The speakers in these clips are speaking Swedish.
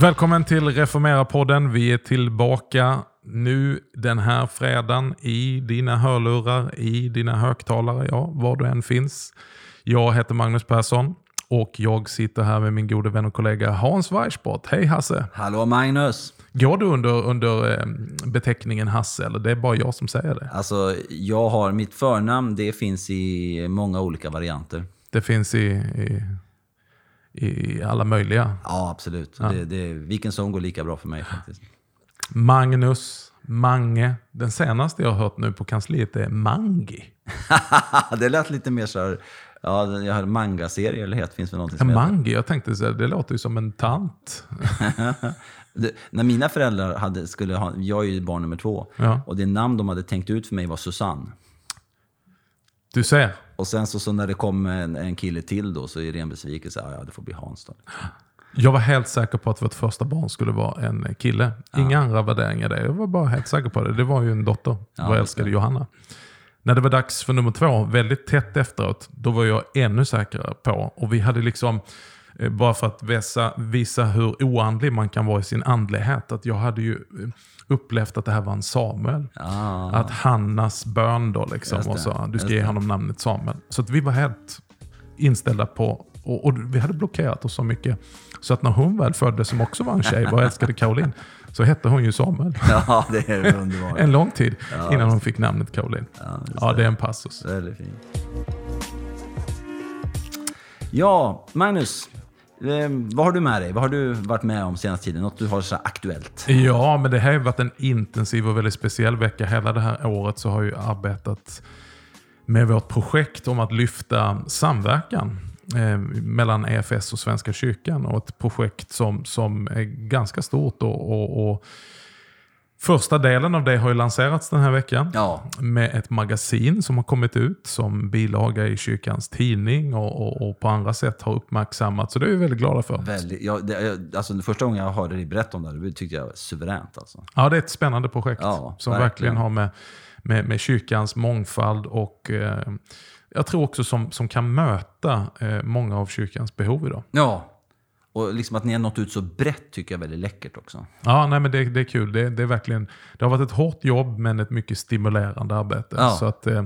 Välkommen till Reformera-podden. Vi är tillbaka nu den här fredagen i dina hörlurar, i dina högtalare, ja, var du än finns. Jag heter Magnus Persson och jag sitter här med min gode vän och kollega Hans Weissbrott. Hej Hasse! Hallå Magnus! Går du under, under eh, beteckningen Hasse eller det är bara jag som säger det? Alltså, jag har mitt förnamn, det finns i många olika varianter. Det finns i, i, i alla möjliga. Ja, absolut. Det, det, vilken som går lika bra för mig faktiskt. Magnus, Mange. Den senaste jag har hört nu på kansliet är Mangi. det lät lite mer så här, ja, jag har manga-serie eller het, finns det någonting Ja, som heter. Mangi, jag tänkte så här, det låter ju som en tant. Det, när mina föräldrar hade, skulle ha, jag är ju barn nummer två, Ja. och det namn de hade tänkt ut för mig var Susanne. Du ser. Och sen så, så när det kom en, en kille till då så är det en besvikelse. Ja, ja, det får bli Hans då. Jag var helt säker på att vårt första barn skulle vara en kille. Inga andra värderingar där. Jag var bara helt säker på det. Det var ju en dotter, Ja, just älskade. Johanna. När det var dags för nummer två, väldigt tätt efteråt, då var jag ännu säkrare på. Och vi hade liksom, eh, bara för att visa, visa hur oandlig man kan vara i sin andlighet, att jag hade ju eh, upplevt att det här var en Samuel. Ja, Att Hannas bön då liksom, och så, du ska ge honom namnet Samuel. Så att vi var helt inställda på, och, och vi hade blockerat oss så mycket. Så att när hon väl föddes, som också var en tjej, vår älskade Caroline, så hette hon ju Samuel. ja det är underbart. En lång tid Ja, innan hon fick namnet Caroline. Ja, Ja, det är en passus. Väldigt fint. Ja, Magnus. Eh, vad har du med dig? Vad har du varit med om senaste tiden? Något du har så aktuellt? Ja, men det här har varit en intensiv och väldigt speciell vecka. Hela det här året så har jag arbetat med vårt projekt om att lyfta samverkan eh, mellan EFS och Svenska kyrkan. Och ett projekt som, som är ganska stort. Och, och, och Första delen av det har ju lanserats den här veckan. Ja, Med ett magasin som har kommit ut som bilaga i kyrkans tidning och, och, och på andra sätt har uppmärksammats. Så det är vi väldigt glada för. väldigt. Ja, det, jag- alltså, första gången jag hörde dig berätta om det här, det tyckte jag var suveränt. Alltså. Ja, det är ett spännande projekt Ja, som verkligen, verkligen. har med, med, med kyrkans mångfald och eh, jag tror också som, som kan möta eh, många av kyrkans behov idag. Ja, och liksom att ni har nått ut så brett tycker jag är väldigt läckert också. Ja, nej, men det, det är kul. Det, det, är verkligen, det har varit ett hårt jobb men ett mycket stimulerande arbete. Ja. Så att, eh,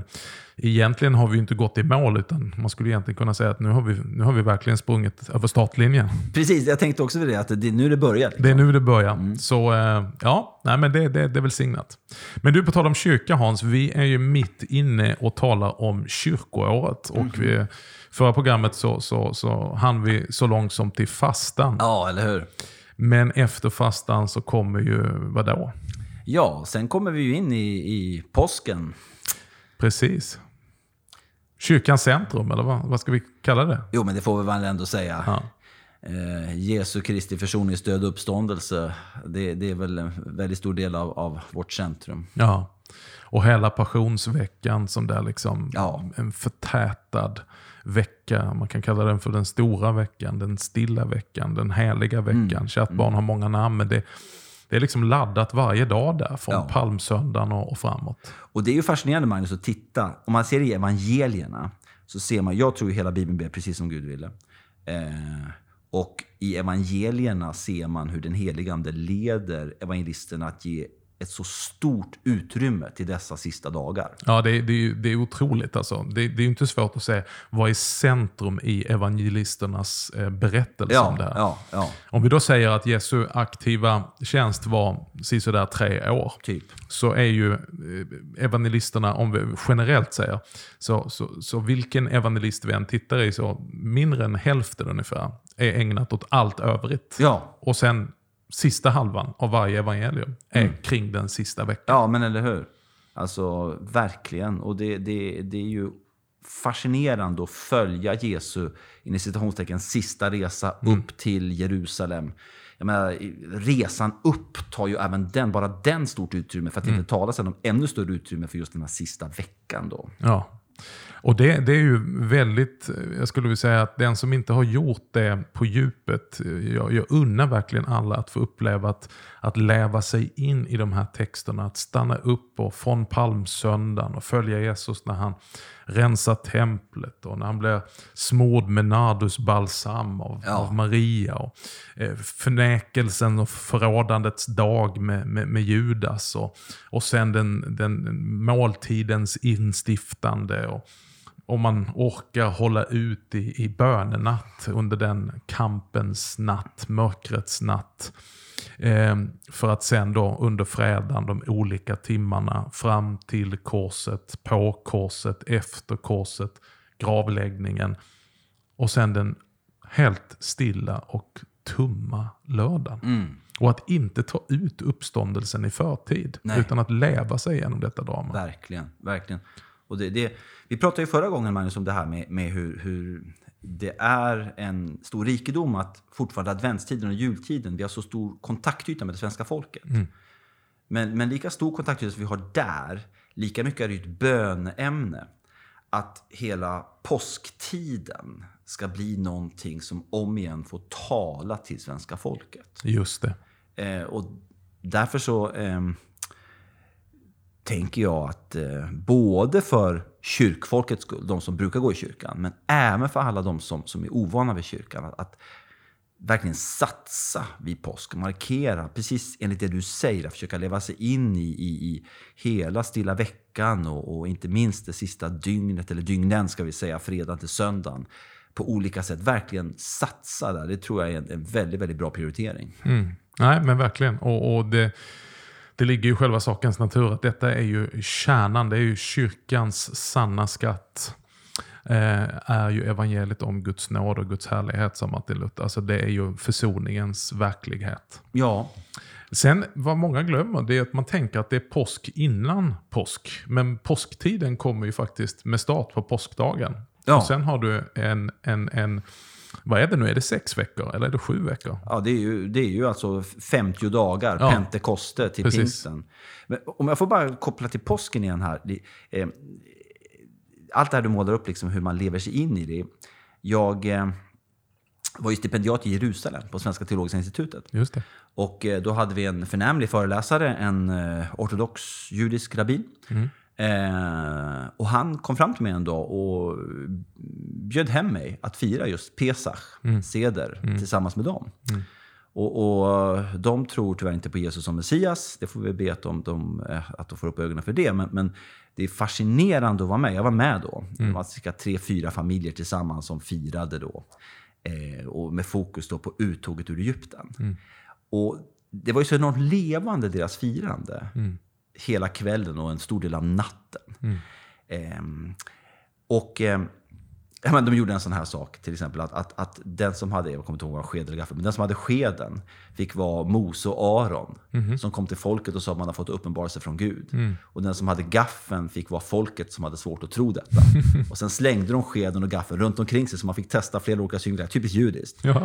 egentligen har vi inte gått i mål utan man skulle egentligen kunna säga att nu har vi, nu har vi verkligen sprungit över startlinjen. Precis, jag tänkte också det, att det, nu är det börjat. Liksom. Det är nu det börjar. Så eh, ja, nej, men det, det, det är väl signat. Men du, på tal om kyrka Hans, vi är ju mitt inne och talar om kyrkoåret. Och vi, förra programmet så, så, så hann vi så långt som till fastan. Ja, eller hur? Men efter fastan så kommer ju, vadå? Ja, sen kommer vi ju in i, i påsken. Precis. Kyrkans centrum, eller vad, vad ska vi kalla det? Jo, men det får vi väl ändå säga. Ja. Eh, Jesu Kristi försoningsdöd och uppståndelse, det, det är väl en väldigt stor del av, av vårt centrum. Ja. Och hela passionsveckan som där liksom Ja. en förtätad vecka. Man kan kalla den för den stora veckan, den stilla veckan, den heliga veckan. Mm. Kärt barn har många namn, men det, det är liksom laddat varje dag där från Ja. palmsöndagen och, och framåt. Och det är ju fascinerande Magnus att titta. Om man ser i evangelierna så ser man, jag tror hela Bibeln ber precis som Gud ville. Eh, och i evangelierna ser man hur den helige Ande leder evangelisterna att ge ett så stort utrymme till dessa sista dagar. Ja, det, är- det, det är otroligt. Alltså. Det, det är inte svårt att se vad är centrum i evangelisternas eh, berättelse om det här. ja, ja, Om vi då säger att Jesu aktiva tjänst var sådär tre år. typ. så är ju eh, evangelisterna, om vi generellt säger, så, så, så vilken evangelist vi än tittar i så mindre än hälften ungefär är ägnat åt allt övrigt. Ja, Och sen sista halvan av varje evangelium är kring den sista veckan. ja, men eller hur? Alltså verkligen. Och det, det, det är ju fascinerande att följa Jesu, i citationstecken, sista resa upp till Jerusalem. Jag menar, resan upp tar ju även den, bara den stort utrymme. För att inte tala sen om ännu större utrymme för just den här sista veckan. Då. Ja. Och det, det är ju väldigt, jag skulle vilja säga att den som inte har gjort det på djupet, jag, jag unnar verkligen alla att få uppleva att, att läva sig in i de här texterna, att stanna upp och från palmsöndagen och följa Jesus när han rensar templet och när han blir smord med nardusbalsam av, Ja. av Maria. Och, eh, förnekelsen och förrådandets dag med, med, med Judas och, och sen den, den måltidens instiftande. Och, om man orkar hålla ut i, i bönenatt under den kampens natt, mörkrets natt. Eh, för att sen då under fredagen, de olika timmarna fram till korset, på korset, efter korset, gravläggningen. Och sen den helt stilla och tumma lördagen. Mm. Och att inte ta ut uppståndelsen i förtid, Nej. utan att leva sig igenom detta drama. Verkligen, verkligen. Och det, det, vi pratade ju förra gången Magnus om det här med, med hur, hur det är en stor rikedom att fortfarande adventstiden och jultiden, vi har så stor kontaktyta med det svenska folket. Men, men lika stor kontaktyta som vi har där, lika mycket är det ett bönämne. Att hela påsktiden ska bli någonting som om igen får tala till svenska folket. Just det. Eh, och därför så ehm, tänker jag att eh, både för kyrkfolkets skull, de som brukar gå i kyrkan, men även för alla de som, som är ovana vid kyrkan, att, att verkligen satsa vid påsk. Markera, precis enligt det du säger, att försöka leva sig in i, i, i hela stilla veckan och, och inte minst det sista dygnet, eller dygnen ska vi säga, fredag till söndagen. På olika sätt. Verkligen satsa där. Det tror jag är en, en väldigt, väldigt bra prioritering. Mm. Nej, men verkligen. Och, och det, det ligger ju själva sakens natur att detta är ju kärnan, det är ju kyrkans sanna skatt. Eh, är ju evangeliet om Guds nåd och Guds härlighet som Martin Luther. Alltså det är ju försoningens verklighet. Ja, Sen vad många glömmer det är att man tänker att det är påsk innan påsk. Men påsktiden kommer ju faktiskt med start på påskdagen. Ja. Och sen har du en, en, en, vad är det nu, är det sex veckor eller är det sju veckor? Ja, det är ju, det är ju alltså 50 dagar, Ja. pentekoste till Precis. pingsten. Men om jag får bara koppla till påsken igen här. Eh, allt det här du målar upp, liksom, hur man lever sig in i det. Jag eh, var ju stipendiat i Jerusalem på Svenska Teologiska Institutet. Just det. Och eh, då hade vi en förnämlig föreläsare, en ortodox judisk rabbin. Eh, och han kom fram till mig en dag och bjöd hem mig att fira just Pesach, seder, tillsammans med dem. Och, och de tror tyvärr inte på Jesus som Messias. Det får vi be att de, de, eh, att de får upp ögonen för det. Men, men det är fascinerande att vara med. Jag var med då. Det var cirka tre, fyra familjer tillsammans som firade då. Eh, och med fokus då på uttåget ur Egypten. Och det var ju så enormt levande, deras firande. Hela kvällen och en stor del av natten. Ehm, och ehm, ja, men de gjorde en sån här sak, till exempel att, att, att den som hade, jag kommer inte ihåg sked eller gaffel, men den som hade skeden fick vara Mose och Aron. Som kom till folket och sa att man har fått uppenbarelse från Gud. Och den som hade gaffeln fick vara folket som hade svårt att tro detta. och sen slängde de skeden och gaffeln runt omkring sig så man fick testa flera olika synglar. Typiskt judiskt. Ja,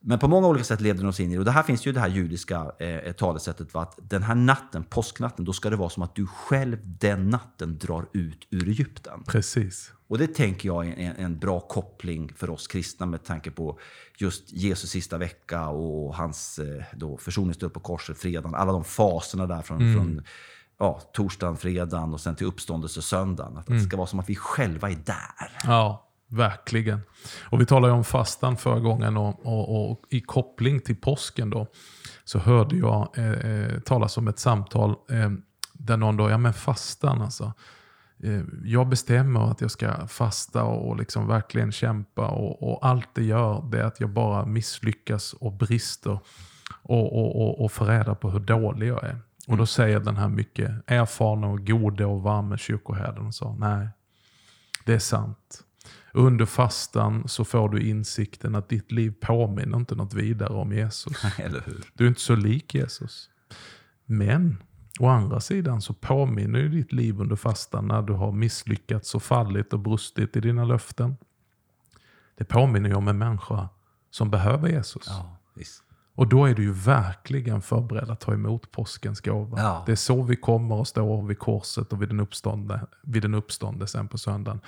Men på många olika sätt leder de oss in i det. Och det här finns ju det här judiska eh, talesättet. Va? Att den här natten, påsknatten, då ska det vara som att du själv den natten drar ut ur Egypten. precis. Och det tänker jag är en, en bra koppling för oss kristna med tanke på just Jesus sista vecka och hans eh, då försoningsdöd på korset, fredagen. Alla de faserna där från, från ja, torsdagen, fredagen och sen till uppståndelse söndagen. Att det ska vara som att vi själva är där. Ja, verkligen. Och vi talade ju om fastan förra gången och, och, och i koppling till påsken då så hörde jag eh, eh, talas om ett samtal eh, där någon då, ja men fastan alltså. Eh, jag bestämmer att jag ska fasta och liksom verkligen kämpa och, och allt det gör det är att jag bara misslyckas och brister och, och, och, och får reda på hur dålig jag är. Och då säger den här mycket erfarna och gode och varme kyrkoherden och så, nej, det är sant. Under fastan så får du insikten att ditt liv påminner inte något vidare om Jesus. Eller hur? Du är inte så lik Jesus. Men å andra sidan så påminner ju ditt liv under fastan när du har misslyckats och fallit och brustit i dina löften. Det påminner ju om en människa som behöver Jesus. Ja. Och då är du ju verkligen förberedd att ta emot påskens gåva. Ja. Det är så vi kommer och står vid korset och vid den, uppstånde, uppstående sen på söndagen.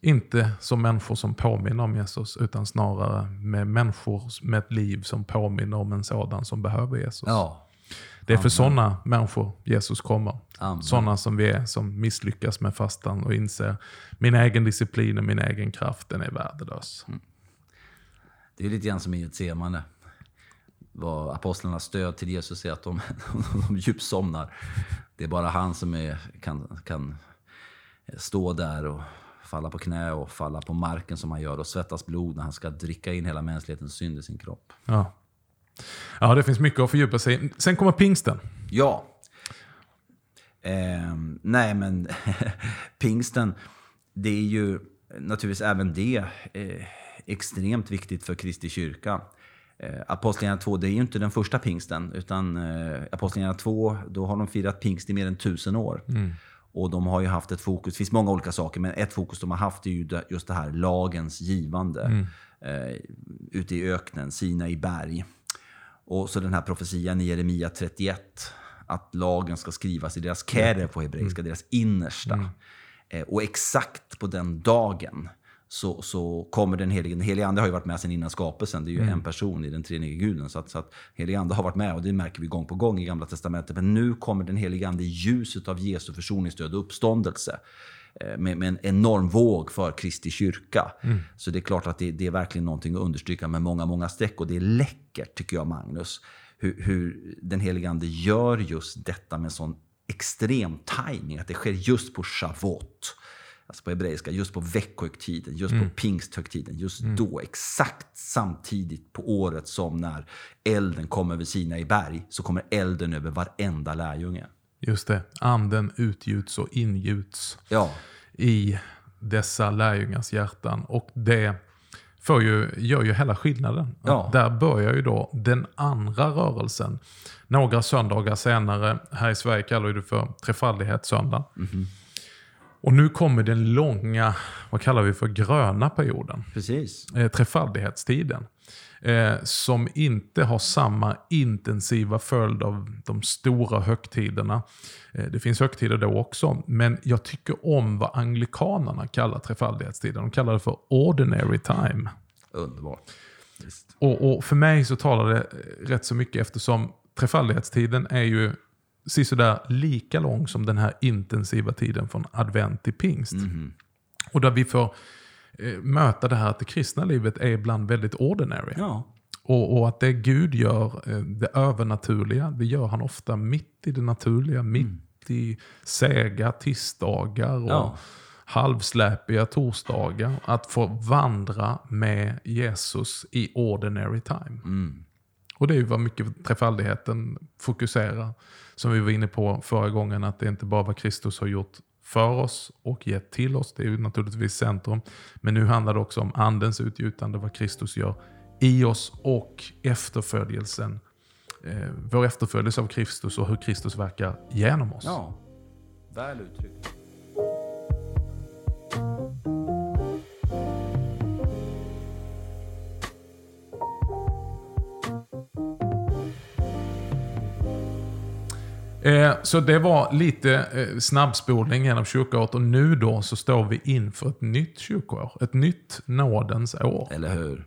Inte som människor som påminner om Jesus, utan snarare med människor med ett liv som påminner om en sådan som behöver Jesus. Ja. Det är för sådana människor Jesus kommer. Sådana som vi är, som misslyckas med fastan och inser min egen disciplin och min egen kraft, den är värdelös. Det är lite grann som i ett semane. Vad apostlarnas stöd till Jesus är att de, de djupsomnar. Det är bara han som är, kan, kan stå där och falla på knä och falla på marken som han gör och svettas blod när han ska dricka in hela mänsklighetens synd i sin kropp. Ja. Ja, det finns mycket att fördjupa sig i. Sen kommer pingsten. Ja. Ehm, nej, men pingsten, det är ju naturligtvis även det eh, extremt viktigt för Kristi kyrka. Eh, Apostlagärningarna 2, det är ju inte den första pingsten, utan eh, Apostlagärningarna 2, då har de firat pingst i mer än tusen år. Och de har ju haft ett fokus, det finns många olika saker, men ett fokus de har haft är ju just det här lagens givande. Eh, ute i öknen, Sina i berg. Och så den här profetian i Jeremia 31, att lagen ska skrivas i deras kere på hebreiska, deras innersta. Eh, och exakt på den dagen så, så kommer den helige, den helige ande har ju varit med sedan innan skapelsen. Det är ju en person i den treenige guden. Så att, så att helige ande har varit med och det märker vi gång på gång i gamla testamentet. Men nu kommer den helige ande i ljuset av Jesu försoningsdöd och uppståndelse. Eh, Med, med en enorm våg för Kristi kyrka. Så det är klart att det, det är verkligen någonting att understryka med många, många streck. Och det är läckert tycker jag, Magnus, hur, hur den helige ande gör just detta med sån extrem timing Att det sker just på Shavuot alltså på hebreiska, just på veckohögtiden, just på pingsthögtiden, just då, exakt samtidigt på året som när elden kommer över Sina i berg, så kommer elden över varenda lärjunge. Just det, anden utgjuts och ingjuts Ja, i dessa lärjungars hjärtan. Och det får ju, gör ju hela skillnaden. Ja. Där börjar ju då den andra rörelsen. Några söndagar senare, här i Sverige kallar vi det för trefaldighetssöndag. Och nu kommer den långa, vad kallar vi för gröna perioden. precis. Eh, trefaldighetstiden. Eh, som inte har samma intensiva följd av de stora högtiderna. Eh, det finns högtider då också, men jag tycker om vad anglikanerna kallar trefaldighetstiden. De kallar det för ordinary time. Underbart. Och, och för mig så talar det eh, rätt så mycket eftersom trefaldighetstiden är ju sådär lika lång som den här intensiva tiden från advent till pingst. Och där vi får möta det här att det kristna livet är ibland väldigt ordinary. Ja, Och, och att det Gud gör, eh, det övernaturliga, det gör han ofta mitt i det naturliga. Mitt i sega tisdagar och Ja. halvsläpiga torsdagar. Att få vandra med Jesus i ordinary time. Och det är ju vad mycket trefaldigheten fokuserar. Som vi var inne på förra gången, att det inte bara vad Kristus har gjort för oss och gett till oss. Det är ju naturligtvis centrum. Men nu handlar det också om andens utgjutande, vad Kristus gör i oss och efterföljelsen. Eh, vår efterföljelse av Kristus och hur Kristus verkar genom oss. ja. Väl uttryckt. Eh, så det var lite eh, snabbspolning genom kyrkoåret och nu då så står vi inför ett nytt kyrkoår. Ett nytt nådens år. Eller hur?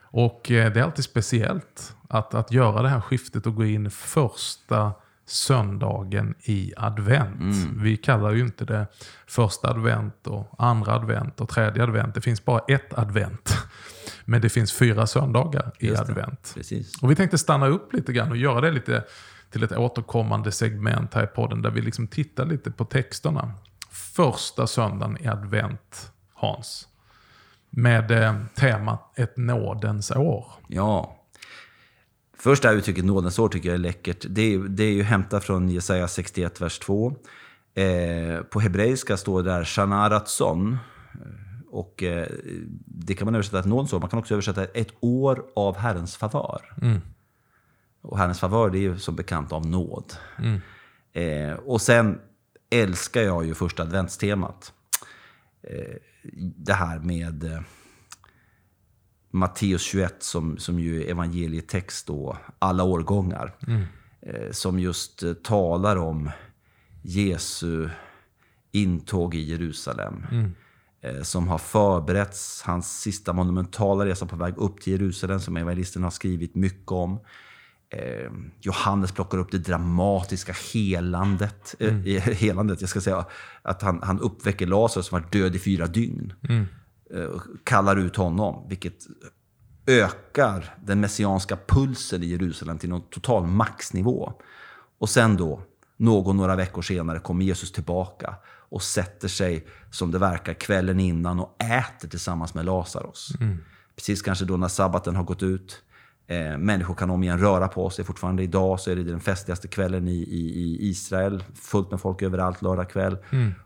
Och eh, det är alltid speciellt att, att göra det här skiftet och gå in första söndagen i advent. Vi kallar ju inte det första advent och andra advent och tredje advent. Det finns bara ett advent. Men det finns fyra söndagar i advent. Precis. Och vi tänkte stanna upp lite grann och göra det lite till ett återkommande segment här i podden där vi liksom tittar lite på texterna. Första söndagen i advent, Hans. Med eh, temat ett nådens år. Ja. Först det här uttrycket nådens år tycker jag är läckert. Det är, det är ju hämtat från Jesaja 61, vers 2. Eh, på hebreiska står det där Shana Ratson. Och eh, det kan man översätta ett nådens år. Man kan också översätta ett år av Herrens favör. Och Herrens favör det är ju som bekant av nåd. Eh, och sen älskar jag ju första adventstemat. Eh, det här med... Eh, Matteus 21 som, som ju är evangelietext då, alla årgångar. Eh, som just eh, talar om Jesu intåg i Jerusalem. Eh, som har förberetts, hans sista monumentala resa på väg upp till Jerusalem som evangelisten har skrivit mycket om. Eh, Johannes plockar upp det dramatiska helandet. Eh, helandet jag ska säga att han, han uppväcker Lazarus som var död i fyra dygn. Eh, och kallar ut honom, vilket ökar den messianska pulsen i Jerusalem till någon total maxnivå. Och sen då, någon några veckor senare, kommer Jesus tillbaka och sätter sig, som det verkar, kvällen innan och äter tillsammans med Lazarus. Precis kanske då när sabbaten har gått ut. Eh, människor kan om igen röra på sig. Fortfarande idag så är det den festligaste kvällen i, i, i Israel. Fullt med folk överallt lördag kväll.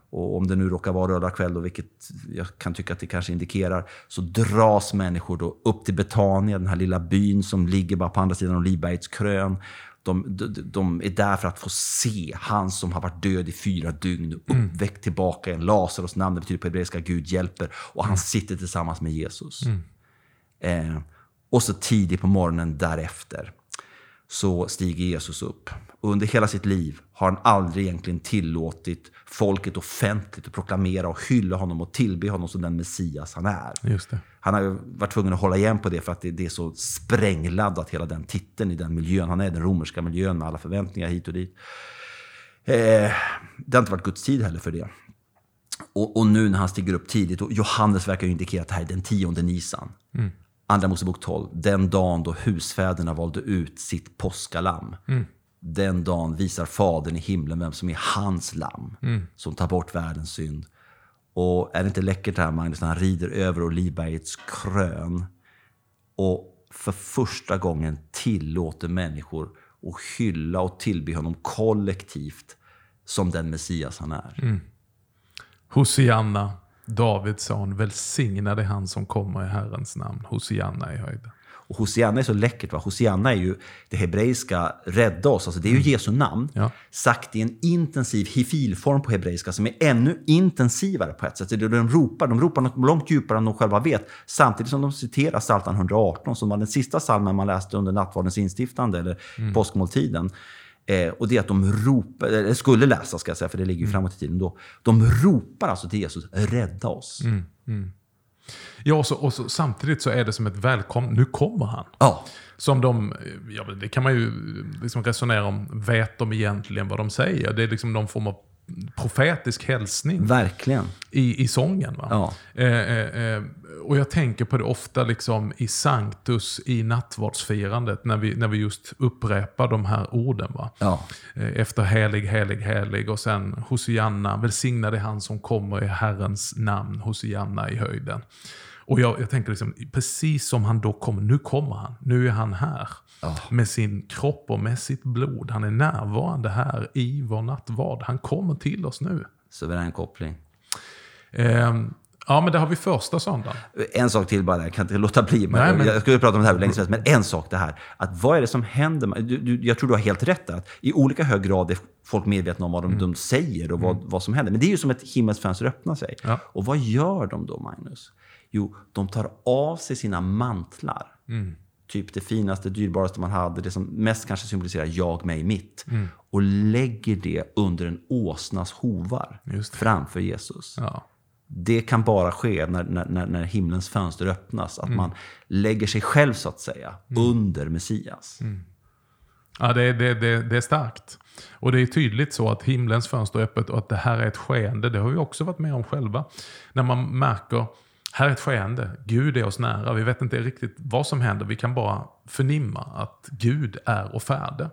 Och om det nu råkar vara lördag kväll, då, vilket jag kan tycka att det kanske indikerar, så dras människor då upp till Betania, den här lilla byn som ligger bara på andra sidan Olivbergets krön. De, de, de är där för att få se han som har varit död i fyra dygn, uppväckt tillbaka igen. Lazarus namn det betyder på hebreiska Gud hjälper. Och han sitter tillsammans med Jesus. Eh, och så tidigt på morgonen därefter så stiger Jesus upp. Under hela sitt liv har han aldrig egentligen tillåtit folket offentligt att proklamera och hylla honom och tillbe honom som den Messias han är. Han har varit tvungen att hålla igen på det för att det, är så sprängladdat hela den titeln i den miljön han är, den romerska miljön med alla förväntningar hit och dit. Eh, det har inte varit Guds tid heller för det. Och, och nu när han stiger upp tidigt, och Johannes verkar ju indikera att det här är den tionde Nisan. Andra Mosebok 12, den dagen då husfäderna valde ut sitt påskalamm. Den dagen visar Fadern i himlen vem som är hans lamm, som tar bort världens synd. Och är det inte läckert det här Magnus, när han rider över Olivbergets krön och för första gången tillåter människor att hylla och tillbe honom kollektivt som den Messias han är. Hosianna, Davids son, välsignad är han som kommer i Herrens namn. Hosianna i höjden. Och Hosianna är så läckert. Va? Hosianna är ju det hebreiska rädda oss. Alltså det är ju Jesu namn. Ja. Sagt i en intensiv hifilform på hebreiska som är ännu intensivare på ett sätt. Det är De ropar, de ropar något långt djupare än de själva vet. Samtidigt som de citerar Psaltaren 118 som var den sista psalmen man läste under nattvardens instiftande eller påskmåltiden. Eh, och det är att de ropar, eller skulle läsa ska jag säga, för det ligger ju framåt i tiden då. De ropar alltså till Jesus, rädda oss. Ja, och, så, och så, samtidigt så är det som ett välkommen. Nu kommer han. Ja, Som de, ja, det kan man ju liksom resonera om. Vet de egentligen vad de säger? Det är liksom någon form av profetisk hälsning verkligen. i, i sången. Va? Ja. Eh, eh, eh, och jag tänker på det ofta liksom i Sanctus i nattvardsfirandet när vi, när vi just upprepar de här orden. Va? Ja. Eh, Efter helig, helig, helig och sen Hosianna, välsignad är han som kommer i Herrens namn, Hosianna i höjden. Och jag, jag tänker liksom, precis som han då kommer, nu kommer han, nu är han här. Med sin kropp och med sitt blod. Han är närvarande här i vår nattvard. Han kommer till oss nu. Suverän koppling. Ehm, ja, men det har vi första söndagen. En sak till bara, jag kan inte låta bli. Men Nej, men- Jag skulle prata om det här länge helst, men en sak det här. Att vad är det som händer? Du, du, jag tror du har helt rätt där. Att I olika hög grad är folk medvetna om vad de, de säger och vad, vad som händer. Men det är ju som ett himmelsfönster öppnar sig. Ja. Och vad gör de då, Magnus? Jo, de tar av sig sina mantlar. Typ det finaste, dyrbaraste man hade, det som mest kanske symboliserar jag, mig, mitt. Och lägger det under en åsnas hovar framför Jesus. Ja. Det kan bara ske när, när, när, himlens fönster öppnas. Mm. Att man lägger sig själv, så att säga, under Messias. Mm. Ja, det, det, det, det är starkt. Och det är tydligt så att himlens fönster är öppet och att det här är ett skeende. Det har vi också varit med om själva. När man märker, här är ett skeende. Gud är oss nära. Vi vet inte riktigt vad som händer. Vi kan bara förnimma att Gud är och färde.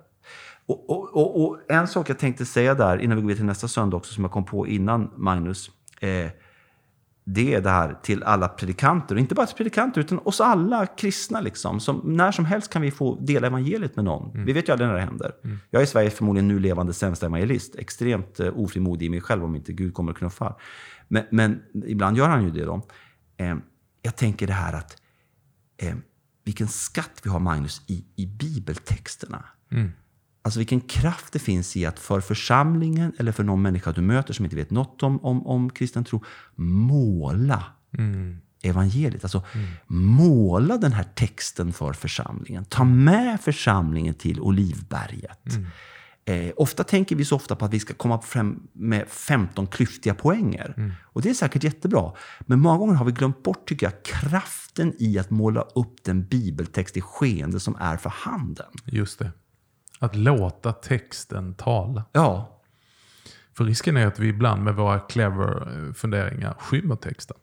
Och, och, och, och en sak jag tänkte säga där, innan vi går vidare till nästa söndag också, som jag kom på innan Magnus. Eh, det är det här till alla predikanter, och inte bara till predikanter, utan oss alla kristna. Liksom, som när som helst kan vi få dela evangeliet med någon. Vi vet ju aldrig när det händer. Jag är Sveriges förmodligen nu levande sämsta evangelist. Extremt eh, ofrimodig i mig själv om inte Gud kommer och knuffar. Men, men ibland gör han ju det då. Eh, jag tänker det här att eh, vilken skatt vi har, Magnus, i, i bibeltexterna. Alltså vilken kraft det finns i att för församlingen eller för någon människa du möter som inte vet något om, om, om kristen tro, måla evangeliet. Alltså måla den här texten för församlingen. Ta med församlingen till Olivberget. Eh, ofta tänker vi så ofta på att vi ska komma fram med 15 klyftiga poänger. Och det är säkert jättebra. Men många gånger har vi glömt bort, tycker jag, kraften i att måla upp den bibeltext i skeende som är för handen. Just det. Att låta texten tala. Ja, För risken är att vi ibland med våra clever eh, funderingar skymmer texten.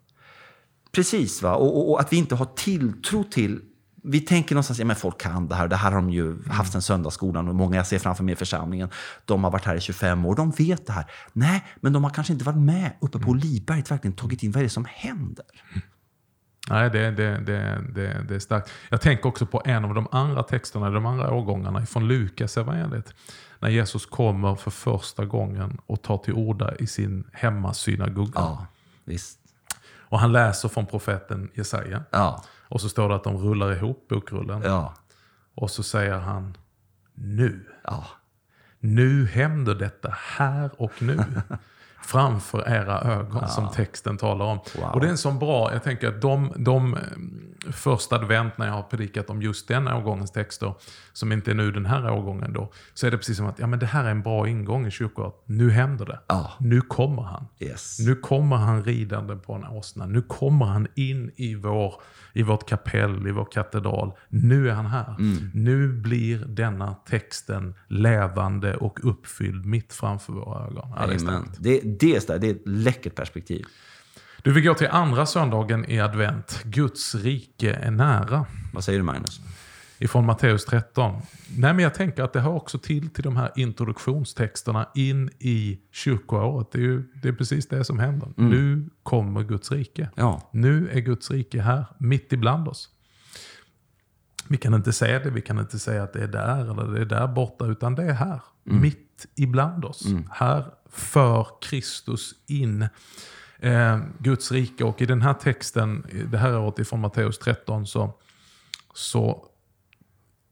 Precis, va? Och, och, och att vi inte har tilltro till... Vi tänker någonstans, ja men folk kan det här. Det här har de ju haft sen söndagsskolan. Och många jag ser framför mig i församlingen, de har varit här i 25 år. De vet det här. Nej, men de har kanske inte varit med uppe på Olivberget, verkligen tagit in vad är det som händer. Nej, det, det, det, det, det är starkt. Jag tänker också på en av de andra texterna, de andra årgångarna från Lukas evangeliet. När Jesus kommer för första gången och tar till orda i sin hemmasynagoga. Ja, visst. Och han läser från profeten Jesaja. Ja, Och så står det att de rullar ihop bokrullen. ja, Och så säger han nu. ja. Nu händer detta här och nu. Framför era ögon som texten talar om. Wow. Och det är en sån bra, jag tänker att de, de eh, första advent när jag har predikat om just den årgångens texter, som inte är nu den här årgången då, så är det precis som att ja, men det här är en bra ingång i kyrkoåret. Nu händer det. Ja. Nu kommer han. Yes. Nu kommer han ridande på en åsna. Nu kommer han in i, vår, i vårt kapell, i vår katedral. Nu är han här. Nu blir denna texten levande och uppfylld mitt framför våra ögon. Ja, det är Amen. starkt. Det, det, är starkt. det är ett läckert perspektiv. du, vi går till andra söndagen i advent. Guds rike är nära. Vad säger du Magnus? Ifrån Matteus 13. Nej, men jag tänker att det hör också till till de här introduktionstexterna in i kyrkoåret. Det är, ju, det är precis det som händer. Nu kommer Guds rike. Ja, Nu är Guds rike här, mitt ibland oss. Vi kan inte säga det, vi kan inte säga att det är där eller det är där borta, utan det är här. Mitt ibland oss. Här för Kristus in eh, Guds rike. Och i den här texten, det här året ifrån Matteus 13, så, så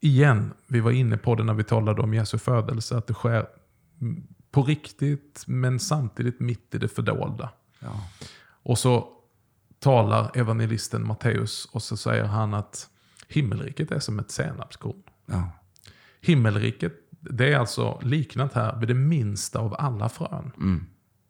igen, vi var inne på det när vi talade om Jesu födelse, att det sker på riktigt, men samtidigt mitt i det fördolda. ja. Och så talar evangelisten Matteus och så säger han att himmelriket är som ett senapskorn. ja. Himmelriket, det är alltså liknat här vid det minsta av alla frön.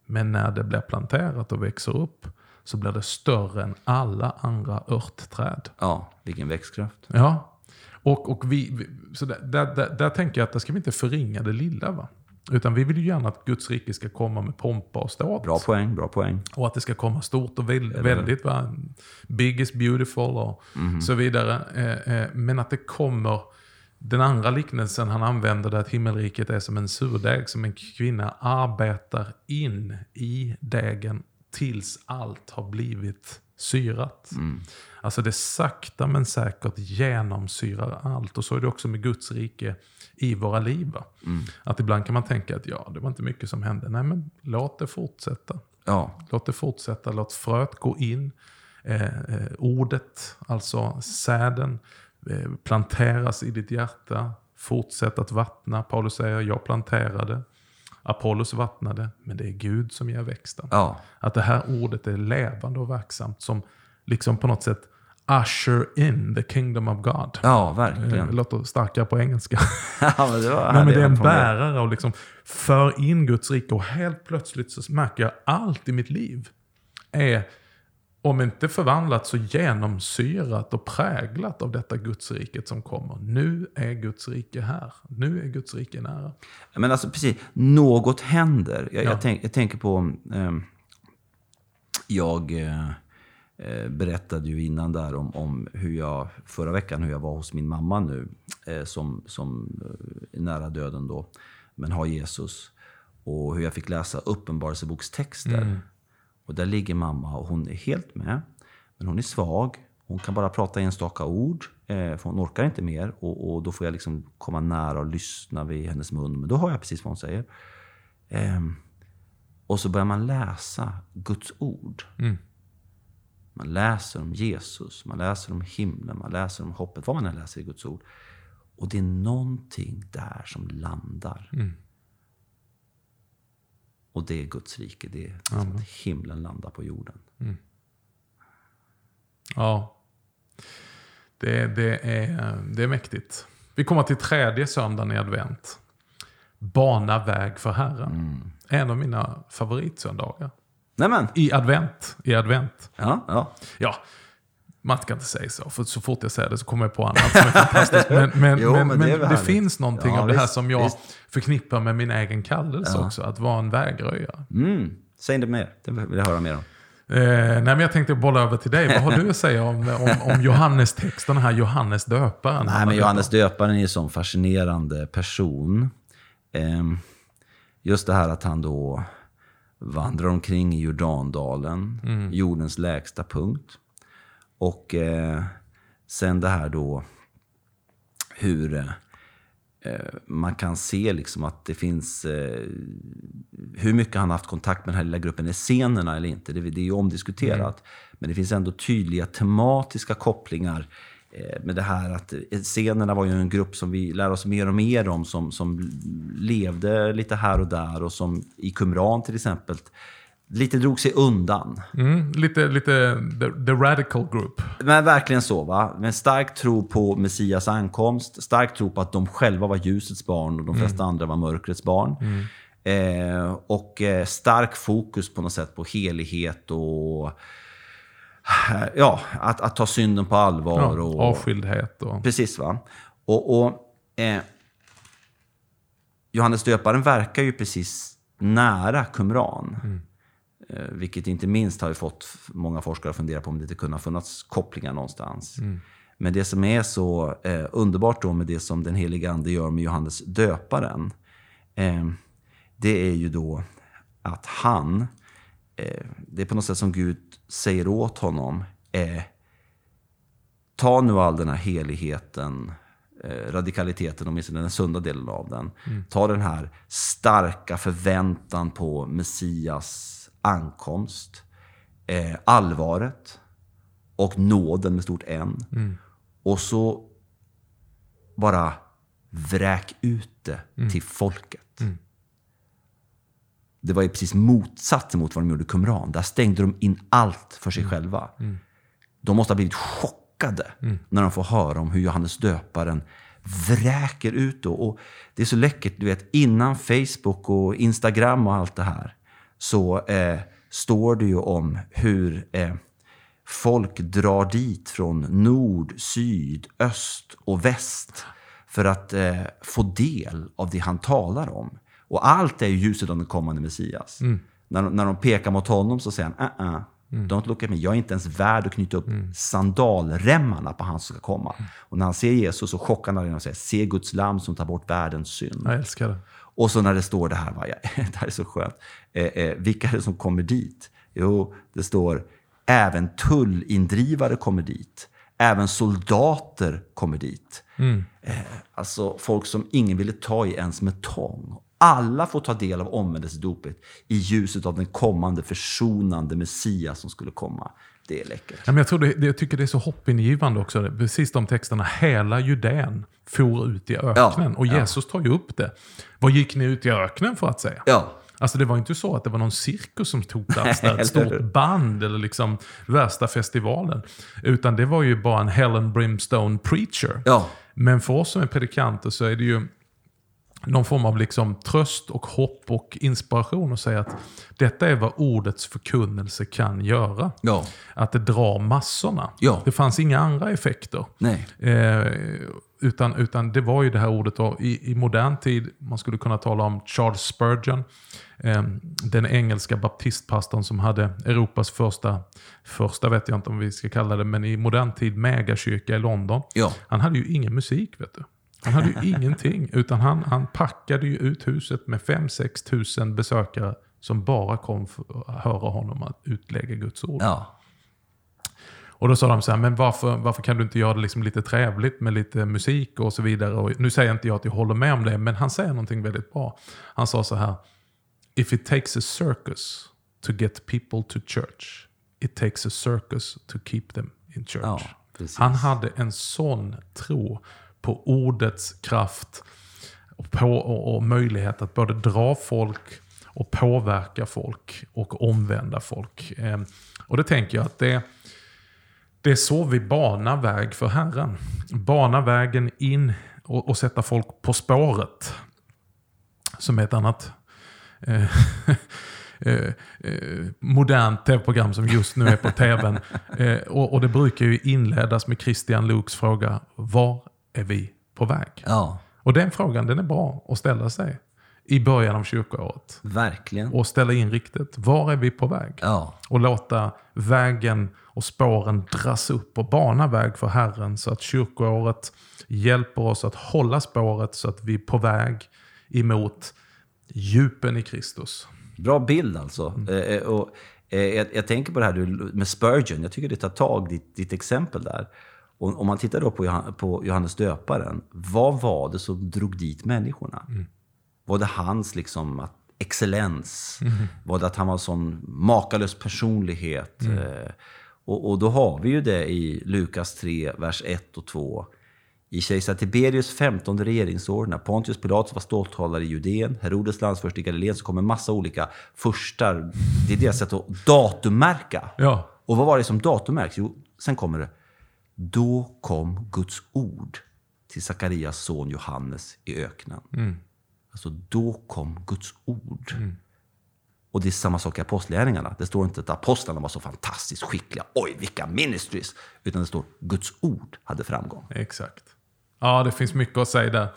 Men när det blir planterat och växer upp så blir det större än alla andra örtträd. ja. vilken växtkraft. Ja, och, och vi, så där, där, där, där tänker jag att där ska vi inte förringa det lilla. Va? Utan vi vill ju gärna att Guds rike ska komma med pompa och ståt. Bra poäng, bra poäng. Och att det ska komma stort och väl, väldigt. Va? Big is beautiful och så vidare. Eh, eh, men att det kommer... Den andra liknelsen han använder det att himmelriket är som en surdeg som en kvinna arbetar in i degen tills allt har blivit syrat. Alltså det sakta men säkert genomsyrar allt. Och så är det också med Guds rike i våra liv. va? Att ibland kan man tänka att ja, det var inte mycket som hände. Nej, men låt det fortsätta. Ja, Låt det fortsätta, låt fröet gå in. Eh, eh, ordet, alltså säden, planteras i ditt hjärta. Fortsätt att vattna. Paulus säger, jag planterade. Apollos vattnade, men det är Gud som ger växten. ja. Att det här ordet är levande och verksamt som liksom på något sätt usher in the kingdom of God. ja Eh, verkligen. Det låter starkare på engelska. ja, men det var Nej, men det är en bärare och liksom för in Guds rike. Och helt plötsligt så märker jag allt i mitt liv är, om inte förvandlat, så genomsyrat och präglat av detta Guds riket som kommer. Nu är Guds rike här. Nu är Guds rike nära. Men alltså precis, något händer. Jag, Ja. jag, tänk, jag tänker på... ehm, jag eh, eh, berättade ju innan där om, om hur jag förra veckan hur jag var hos min mamma nu. Eh, som som eh, är nära döden då, men har Jesus. Och hur jag fick läsa uppenbarelsebokstexter. Och där ligger mamma och hon är helt med. Men hon är svag. Hon kan bara prata enstaka ord. Eh, för hon orkar inte mer. Och, och då får jag liksom komma nära och lyssna vid hennes mun. Men då hör jag precis vad hon säger. Ehm, och så börjar man läsa Guds ord. Man läser om Jesus, man läser om himlen, man läser om hoppet. Vad man än läser i Guds ord. Och det är någonting där som landar. Och det är Guds rike. Det är som att himlen landar på jorden. Ja. Det, det, är, det är mäktigt. Vi kommer till tredje söndagen i advent. Bana väg för Herren. En av mina favoritsöndagar. Nämen. I advent. I advent. Ja, ja. Ja, man ska inte säga så. För så fort jag säger det så kommer jag på annat som är fantastiskt. Men, men, Jo, men, men det det, finns någonting Ja, av det här som jag visst. förknippar med min egen kallelse Ja. också. Att vara en vägröjare. Mm. Säg inte mer. Det vill jag höra mer om. Eh, nej, men jag tänkte bolla över till dig. Vad har du att säga om, om, om Johannes text, den här Johannes döparen? Nej, men Johannes döparen är en sån fascinerande person. Ehm, Just det här att han då vandrar omkring i Jordandalen, jordens lägsta punkt. Och eh, sen det här då hur eh, eh, man kan se liksom att det finns... Eh, hur mycket han har haft kontakt med den här lilla gruppen essenerna eller inte, det, det är ju omdiskuterat. Men det finns ändå tydliga tematiska kopplingar eh, med det här att essenerna var ju en grupp som vi lär oss mer och mer om, som, som levde lite här och där och som i Qumran till exempel lite drog sig undan. Mm, lite lite the, the radical group. Men verkligen så. va? Med stark tro på Messias ankomst, stark tro på att de själva var ljusets barn och de flesta andra var mörkrets barn. Eh, och eh, stark fokus på något sätt på helighet och eh, ja, att, att ta synden på allvar. Ja, och, avskildhet och... Precis va. Och, och eh, Johannes döparen verkar ju precis nära Qumran. Eh, vilket inte minst har fått många forskare att fundera på om det inte kunde ha funnits kopplingar någonstans. Men det som är så eh, underbart då med det som den helige Ande gör med Johannes döparen. Eh, det är ju då att han, eh, det är på något sätt som Gud säger åt honom. Eh, ta nu all den här heligheten, eh, radikaliteten, åtminstone den sunda delen av den. Ta den här starka förväntan på Messias ankomst, eh, allvaret och nåden med stort N. Och så bara vräk ut det till folket. Det var ju precis motsatsen mot vad de gjorde i Qumran. Där stängde de in allt för sig själva. De måste ha blivit chockade när de får höra om hur Johannes döparen vräker ut. Då. Och det är så läckert, du vet, innan Facebook och Instagram och allt det här så eh, står det ju om hur eh, folk drar dit från nord, syd, öst och väst för att eh, få del av det han talar om. Och allt är ju ljuset av den kommande Messias. När, de- när de pekar mot honom så säger han, uh -uh, don't look at me. Jag är inte ens värd att knyta upp sandalremmarna på han som ska komma. Och när han ser Jesus så chockar han och säger, se Guds lam som tar bort världens synd. Jag älskar det. Och så när det står det här, va, ja, det här är så skönt. Eh, eh, vilka är det som kommer dit? Jo, det står även tullindrivare kommer dit. Även soldater kommer dit. Eh, alltså folk som ingen ville ta i ens med tång. Alla får ta del av omvändelsedopet i ljuset av den kommande försonande Messias som skulle komma. Det är läckert. Ja, men jag, tror det, jag tycker det är så hoppingivande också. Precis de texterna. Hela Judén for ut i öknen. Ja, och. Jesus tar ju upp det. Vad gick ni ut i öknen för att säga? Ja, Alltså det var inte så att det var någon cirkus som tog plats där, ett stort band eller liksom värsta festivalen. Utan det var ju bara en Helen Brimstone preacher. ja, Men för oss som är predikanter så är det ju någon form av liksom tröst och hopp och inspiration att säga att detta är vad ordets förkunnelse kan göra. ja, Att det drar massorna. Ja. Det fanns inga andra effekter. Eh, utan, utan det var ju det här ordet då, i, i modern tid, man skulle kunna tala om Charles Spurgeon, eh, den engelska baptistpastorn som hade Europas första, första vet jag inte om vi ska kalla det, men i modern tid megakyrka i London. ja, Han hade ju ingen musik vet du. Han hade ju ingenting, utan han, han packade ju ut huset med 5-6 tusen besökare som bara kom för att höra honom att utlägga Guds ord. ja, Och då sa de så här, men varför, varför kan du inte göra det liksom lite trevligt med lite musik och så vidare? Och nu säger inte jag att jag håller med om det, men han säger någonting väldigt bra. Han sa så här, if it takes a circus to get people to church, it takes a circus to keep them in church. ja. Han hade en sån tro på ordets kraft och, på, och, och möjlighet att både dra folk och påverka folk och omvända folk. Eh, och det tänker jag att det, Det är så vi banar väg för Herren. Banar vägen in och, och sätta folk på spåret. Som är ett annat eh, eh, eh, modernt tv-program som just nu är på tvn. Eh, och, och det brukar ju inledas med Christian Luks fråga, var är vi på väg? Ja, Och den frågan den är bra att ställa sig i början av kyrkoåret. verkligen. Och ställa in riktigt, var är vi på väg? Ja, Och låta vägen och spåren dras upp och bana väg för Herren så att kyrkoåret hjälper oss att hålla spåret så att vi är på väg emot djupen i Kristus. bra bild alltså. Eh, och, eh, jag, jag tänker på det här med Spurgeon. Jag tycker det tar tag, ditt, ditt exempel där. Och om man tittar då på, Johan- på Johannes döparen. Vad var det som drog dit människorna? Var det hans liksom, att, excellens? Var det att han var en sån makalös personlighet? Eh, och, och då har vi ju det i Lukas 3, vers 1 och 2. I kejsar Tiberius 15 regeringsår, när Pontius Pilatus var ståthållare i Judeen, Herodes landsförste i Galileen, så kom en massa olika furstar. Det är deras sätt att datummärka. Ja, Och vad var det som datummärks? Jo, sen kommer det. Då kom Guds ord till Sakarias son Johannes i öknen. Alltså, då kom Guds ord. Och det är samma sak i apostlagärningarna. Det står inte att apostlarna var så fantastiskt skickliga. Oj, vilka ministries! Utan det står Guds ord hade framgång. exakt. Ja, det finns mycket att säga där.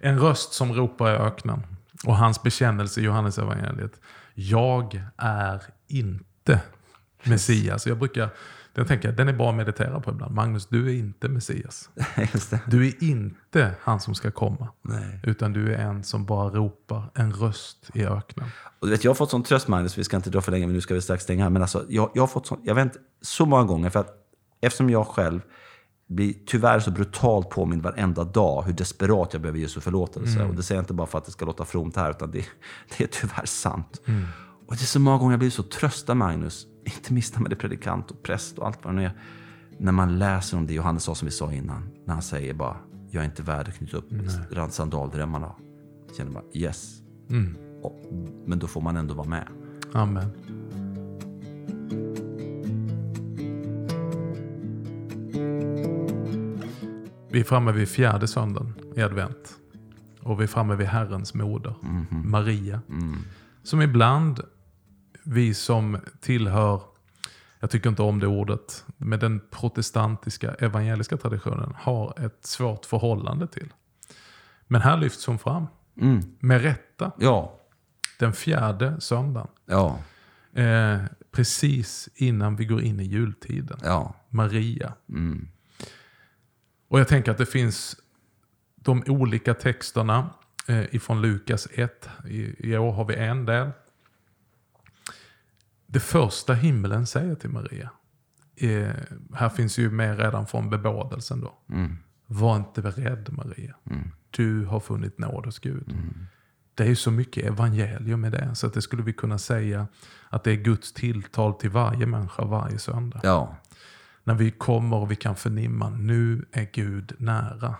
En röst som ropar i öknen. Och hans bekännelse i Johannes evangeliet. Jag är inte Messias. Jag brukar, den tänker jag, den är bra att meditera på ibland. Magnus, du är inte Messias. Du är inte han som ska komma. Nej. Utan du är en som bara ropar en röst i öknen. Och vet, jag har fått sån tröst, Magnus, vi ska inte dra för länge, men nu ska vi strax stänga här. Men alltså, jag, jag har fått sån, jag vet inte, så många gånger, för att eftersom jag själv blir tyvärr så brutalt påmind varenda dag hur desperat jag behöver Jesu förlåtelse. Och det säger jag inte bara för att det ska låta fromt här, utan det, det är tyvärr sant. Och det är så många gånger jag blir så tröstad, Magnus. Inte minst när man är predikant och präst och allt vad det nu är. När man läser om det Johannes sa som vi sa innan. När han säger bara, jag är inte värd att knyta upp sandaldrömmarna. Jag känner bara, yes. Och, men då får man ändå vara med. Amen. Vi är framme vid fjärde söndagen i advent. Och vi är framme vid Herrens moder, Maria. Som ibland, vi som tillhör, jag tycker inte om det ordet, med den protestantiska evangeliska traditionen har ett svårt förhållande till. Men här lyfts hon fram, med rätta, Ja, den fjärde söndagen. ja, Eh, precis innan vi går in i jultiden. ja. Maria. Och jag tänker att det finns de olika texterna eh, ifrån Lukas 1. I, I år har vi en del. Det första himlen säger till Maria. Eh, här finns ju med redan från bebådelsen då. Var inte rädd Maria. Du har funnit nåd hos Gud. Det är ju så mycket evangelium i det. Så att det skulle vi kunna säga att det är Guds tilltal till varje människa varje söndag. ja. När vi kommer och vi kan förnimma, nu är Gud nära.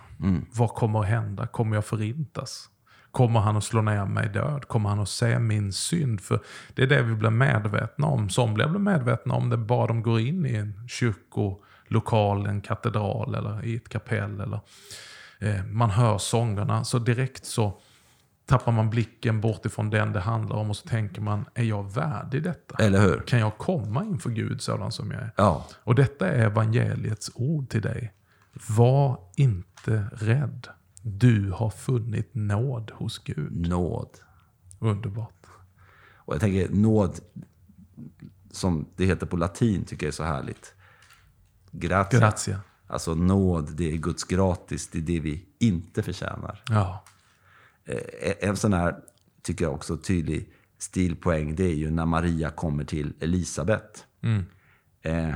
Vad kommer att hända? Kommer jag förintas? Kommer han att slå ner mig död? Kommer han att se min synd? För det är det vi blir medvetna om. Somliga blir medvetna om det bara de går in i en kyrkolokal, en katedral eller i ett kapell. Eller, eh, man hör sångerna. Så direkt så tappar man blicken bort ifrån den det handlar om och så tänker man, är jag värdig detta? Eller hur? Kan jag komma inför Gud sådan som jag är? Ja, Och detta är evangeliets ord till dig. Var inte rädd. Du har funnit nåd hos Gud. nåd. Underbart. Och jag tänker nåd, som det heter på latin, tycker jag är så härligt. Gratia. Grazie. Alltså nåd, det är Guds gratis, det är det vi inte förtjänar. Ja. Eh, En sån här, tycker jag också, tydlig stilpoäng, det är ju när Maria kommer till Elisabet. Eh,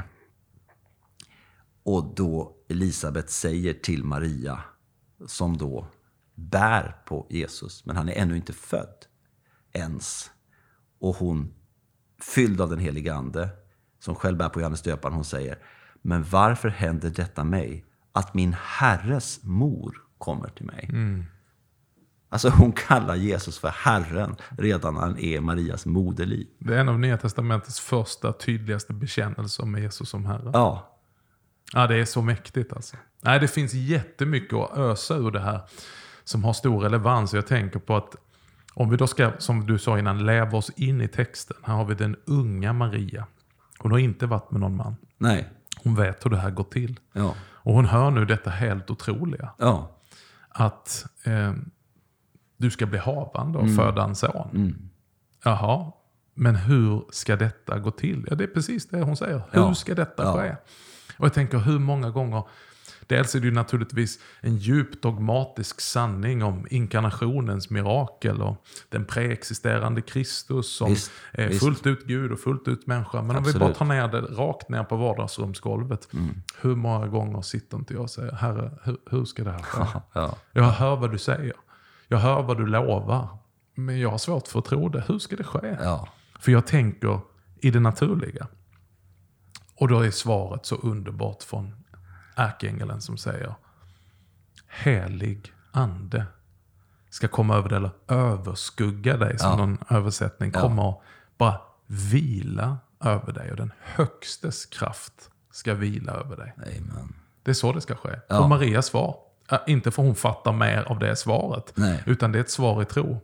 och då Elisabet säger till Maria, som då bär på Jesus, men han är ännu inte född ens. Och hon, fylld av den helige Ande, som själv bär på Johannes döparen, hon säger, men varför händer detta mig? Att min Herres mor kommer till mig. Alltså hon kallar Jesus för Herren redan när han är Marias moderliv. Det är en av Nya Testamentets första tydligaste bekännelser med Jesus som Herre. Ja. Ja, det är så mäktigt alltså. Nej, det finns jättemycket att ösa ur det här som har stor relevans. Jag tänker på att om vi då ska, som du sa innan, läva oss in i texten. Här har vi den unga Maria. Hon har inte varit med någon man. Nej. Hon vet hur det här går till. Ja. Och hon hör nu detta helt otroliga. Ja. Att eh, du ska bli havande och föda en son. Mm. Jaha, men hur ska detta gå till? Ja, det är precis det hon säger. Hur Ja. ska detta Ja. ske? Och jag tänker hur många gånger, dels är det ju naturligtvis en djupt dogmatisk sanning om inkarnationens mirakel och den preexisterande Kristus som Visst, är visst. fullt ut Gud och fullt ut människa. Men om vi Absolut. bara tar ner det rakt ner på vardagsrumsgolvet. Mm. Hur många gånger sitter inte jag och säger, Herre, hur, hur ska det här ske? Ja. Jag hör vad du säger. Jag hör vad du lovar. Men jag har svårt för att tro det. Hur ska det ske? Ja. För jag tänker i det naturliga. Och då är svaret så underbart från ärkeängeln som säger Helig ande ska komma över dig, eller överskugga dig som Ja. någon översättning. Ja. Kommer att bara vila över dig och den högstes kraft ska vila över dig. Amen. Det är så det ska ske. Ja. Och Marias svar, inte för hon fattar mer av det svaret, Nej. utan det är ett svar i tro.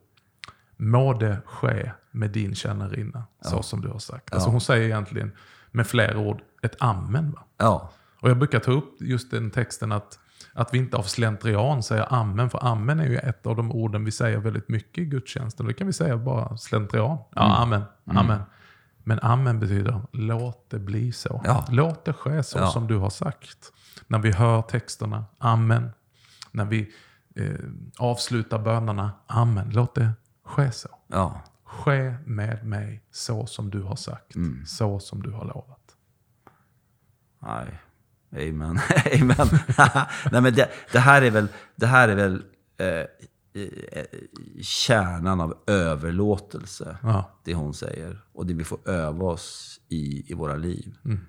Må det ske med din tjänarinna, så som du har sagt. Alltså hon säger egentligen med fler ord ett amen. Va? Ja. Och jag brukar ta upp just den texten att, att vi inte av slentrian säger amen, för amen är ju ett av de orden vi säger väldigt mycket i gudstjänsten. Det kan vi säga bara slentrian. Ja, Mm. amen, amen. Men amen betyder låt det bli så. Ja. Låt det ske så Ja. som du har sagt. När vi hör texterna, amen. När vi eh, avslutar bönerna, amen. Låt det ske så. Ja. Ske med mig så som du har sagt, Mm. så som du har lovat. Nej. Amen. Amen. Nej, men det, det här är väl, det här är väl eh, eh, kärnan av överlåtelse. Ja. Det hon säger. Och det vi får öva oss i, i våra liv. Mm.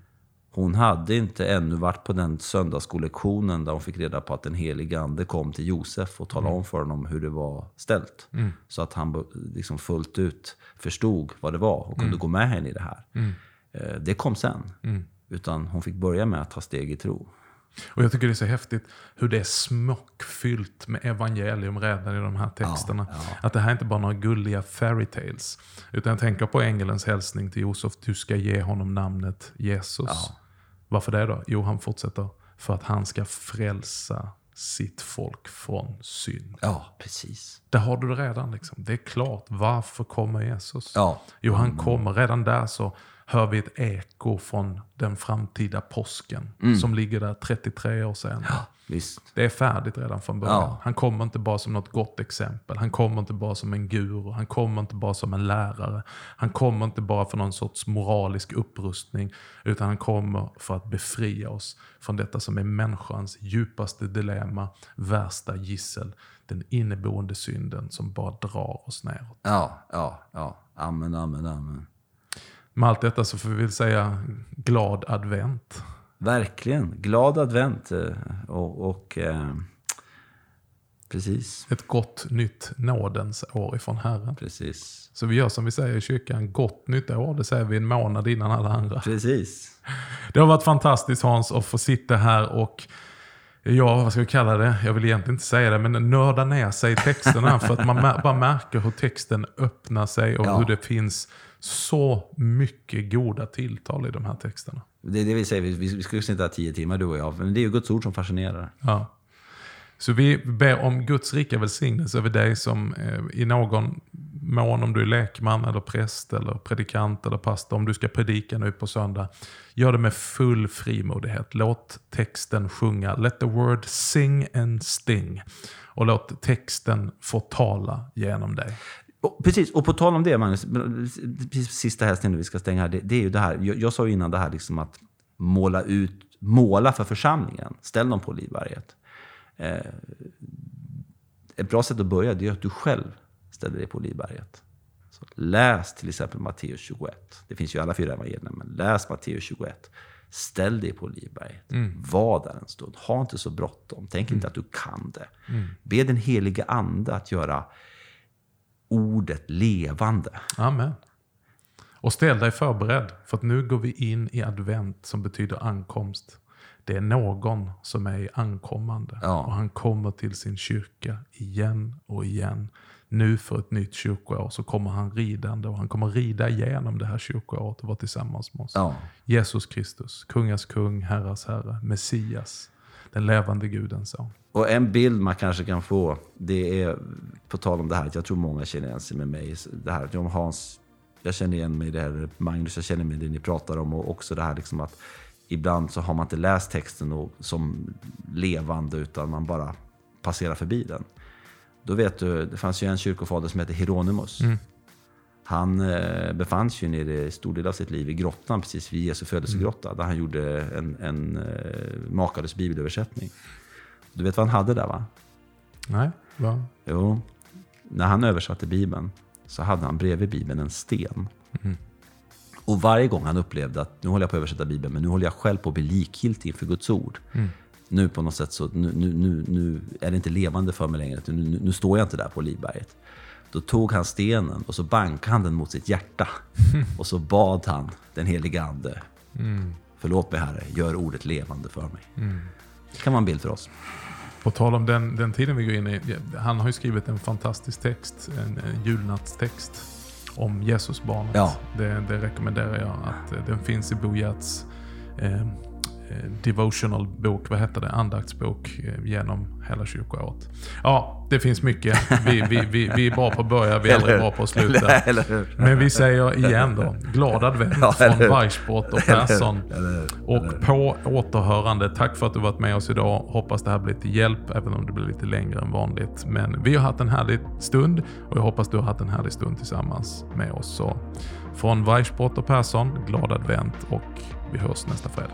Hon hade inte ännu varit på den söndagsskolektionen där hon fick reda på att den helige ande kom till Josef och talade om för honom hur det var ställt. Så att han liksom fullt ut förstod vad det var och kunde gå med henne i det här. Eh, Det kom sen. Utan hon fick börja med att ta steg i tro. Och jag tycker det är så häftigt hur det är smockfyllt med evangelium redan i de här texterna. Att det här är inte bara några gulliga fairy tales. Utan jag tänker på ängelns hälsning till Josef. Du ska ge honom namnet Jesus. Varför det då? Jo, han fortsätter. För att han ska frälsa sitt folk från synd. Ja, precis. Där har du det redan. Liksom. Det är klart. Varför kommer Jesus? Ja. Jo, han kommer. Redan där så hör vi ett eko från den framtida påsken. Som ligger där 33 år senare. Visst. Det är färdigt redan från början. Ja. Han kommer inte bara som något gott exempel. Han kommer inte bara som en guru. Han kommer inte bara som en lärare. Han kommer inte bara för någon sorts moralisk upprustning. Utan han kommer för att befria oss från detta som är människans djupaste dilemma, värsta gissel. Den inneboende synden som bara drar oss neråt. Ja, ja, ja. Amen, amen, amen. Med allt detta så får vi väl säga glad advent. Verkligen. Glad advent. eh, Och, och eh, precis, Ett gott nytt nådens år ifrån Herren. precis, Så vi gör som vi säger i kyrkan, gott nytt år. Det säger vi en månad innan alla andra. precis. Det har varit fantastiskt Hans att få sitta här och Ja, vad ska vi kalla det? Jag vill egentligen inte säga det, men nörda ner sig i texterna. för att man bara märker hur texten öppnar sig och Ja. hur det finns så mycket goda tilltal i de här texterna. Det är det vi säger, vi, vi skulle sitta tio timmar du och jag. Men det är ju Guds ord som fascinerar. Ja. Så vi ber om Guds rika välsignelse över dig som eh, i någon mån, om du är lekman eller präst eller predikant eller pastor, om du ska predika nu på söndag, gör det med full frimodighet. Låt texten sjunga. Let the word sing and sting. Och låt texten få tala genom dig. Och, precis, och på tal om det Magnus, sista hälsningen vi ska stänga här. Det, det är ju det här, jag, jag sa ju innan det här liksom att måla ut, måla för församlingen. Ställ dem på Olivberget. Eh, ett bra sätt att börja det är att du själv ställer dig på Olivberget. Så läs till exempel Matteus 21. Det finns ju alla fyra evangelierna, men läs Matteus 21. Ställ dig på Olivberget. Var där en stund. Ha inte så bråttom. Tänk inte att du kan det. Be den helige ande att göra ordet levande. Amen. Och ställ dig förberedd, för att nu går vi in i advent som betyder ankomst. Det är någon som är i ankommande. Ja. Och han kommer till sin kyrka igen och igen. Nu för ett nytt kyrkoår så kommer han ridande och han kommer rida igenom det här kyrkoåret och vara tillsammans med oss. Ja. Jesus Kristus, kungas kung, herras herre, Messias, den levande Gudens son. Och en bild man kanske kan få, det är på tal om det här, jag tror många känner igen sig med mig. Det här, att Hans, jag känner igen mig i det här, Magnus, jag känner mig i det ni pratar om och också det här liksom att ibland så har man inte läst texten och, som levande utan man bara passerar förbi den. Då vet du, det fanns ju en kyrkofader som hette Hieronymus. Han eh, befann sig ju nere stor del av sitt liv i grottan precis vid Jesu födelsegrotta. Där han gjorde en, en eh, makalös bibelöversättning. Du vet vad han hade där va? Nej, va? Jo, när han översatte Bibeln så hade han bredvid Bibeln en sten. Och varje gång han upplevde att nu håller jag på att översätta Bibeln, men nu håller jag själv på att bli likgiltig inför Guds ord. Nu på något sätt så nu, nu, nu, nu är det inte levande för mig längre. Nu, nu, nu står jag inte där på Livberget. Då tog han stenen och så bankade han den mot sitt hjärta. Och så bad han den helige Ande. Förlåt mig Herre, gör ordet levande för mig. Det kan vara en bild för oss. På tal om den, den tiden vi går in i. Han har ju skrivit en fantastisk text, en, en julnattstext om Jesusbarnet. Ja. Det, det rekommenderar jag att eh, den finns i Bo Gerts eh, devotional bok, vad heter det, andaktsbok eh, genom hela kyrkoåret. Ja, det finns mycket. Vi, vi, vi, vi är bra på att börja, vi är aldrig bra på att sluta. Men vi säger igen då, glad advent Ja, från Weissbrott och Persson. Och på återhörande, tack för att du varit med oss idag. Hoppas det här blir till hjälp, även om det blir lite längre än vanligt. Men vi har haft en härlig stund och jag hoppas du har haft en härlig stund tillsammans med oss. Så från Weissbrott och Persson, glad advent och vi hörs nästa fredag.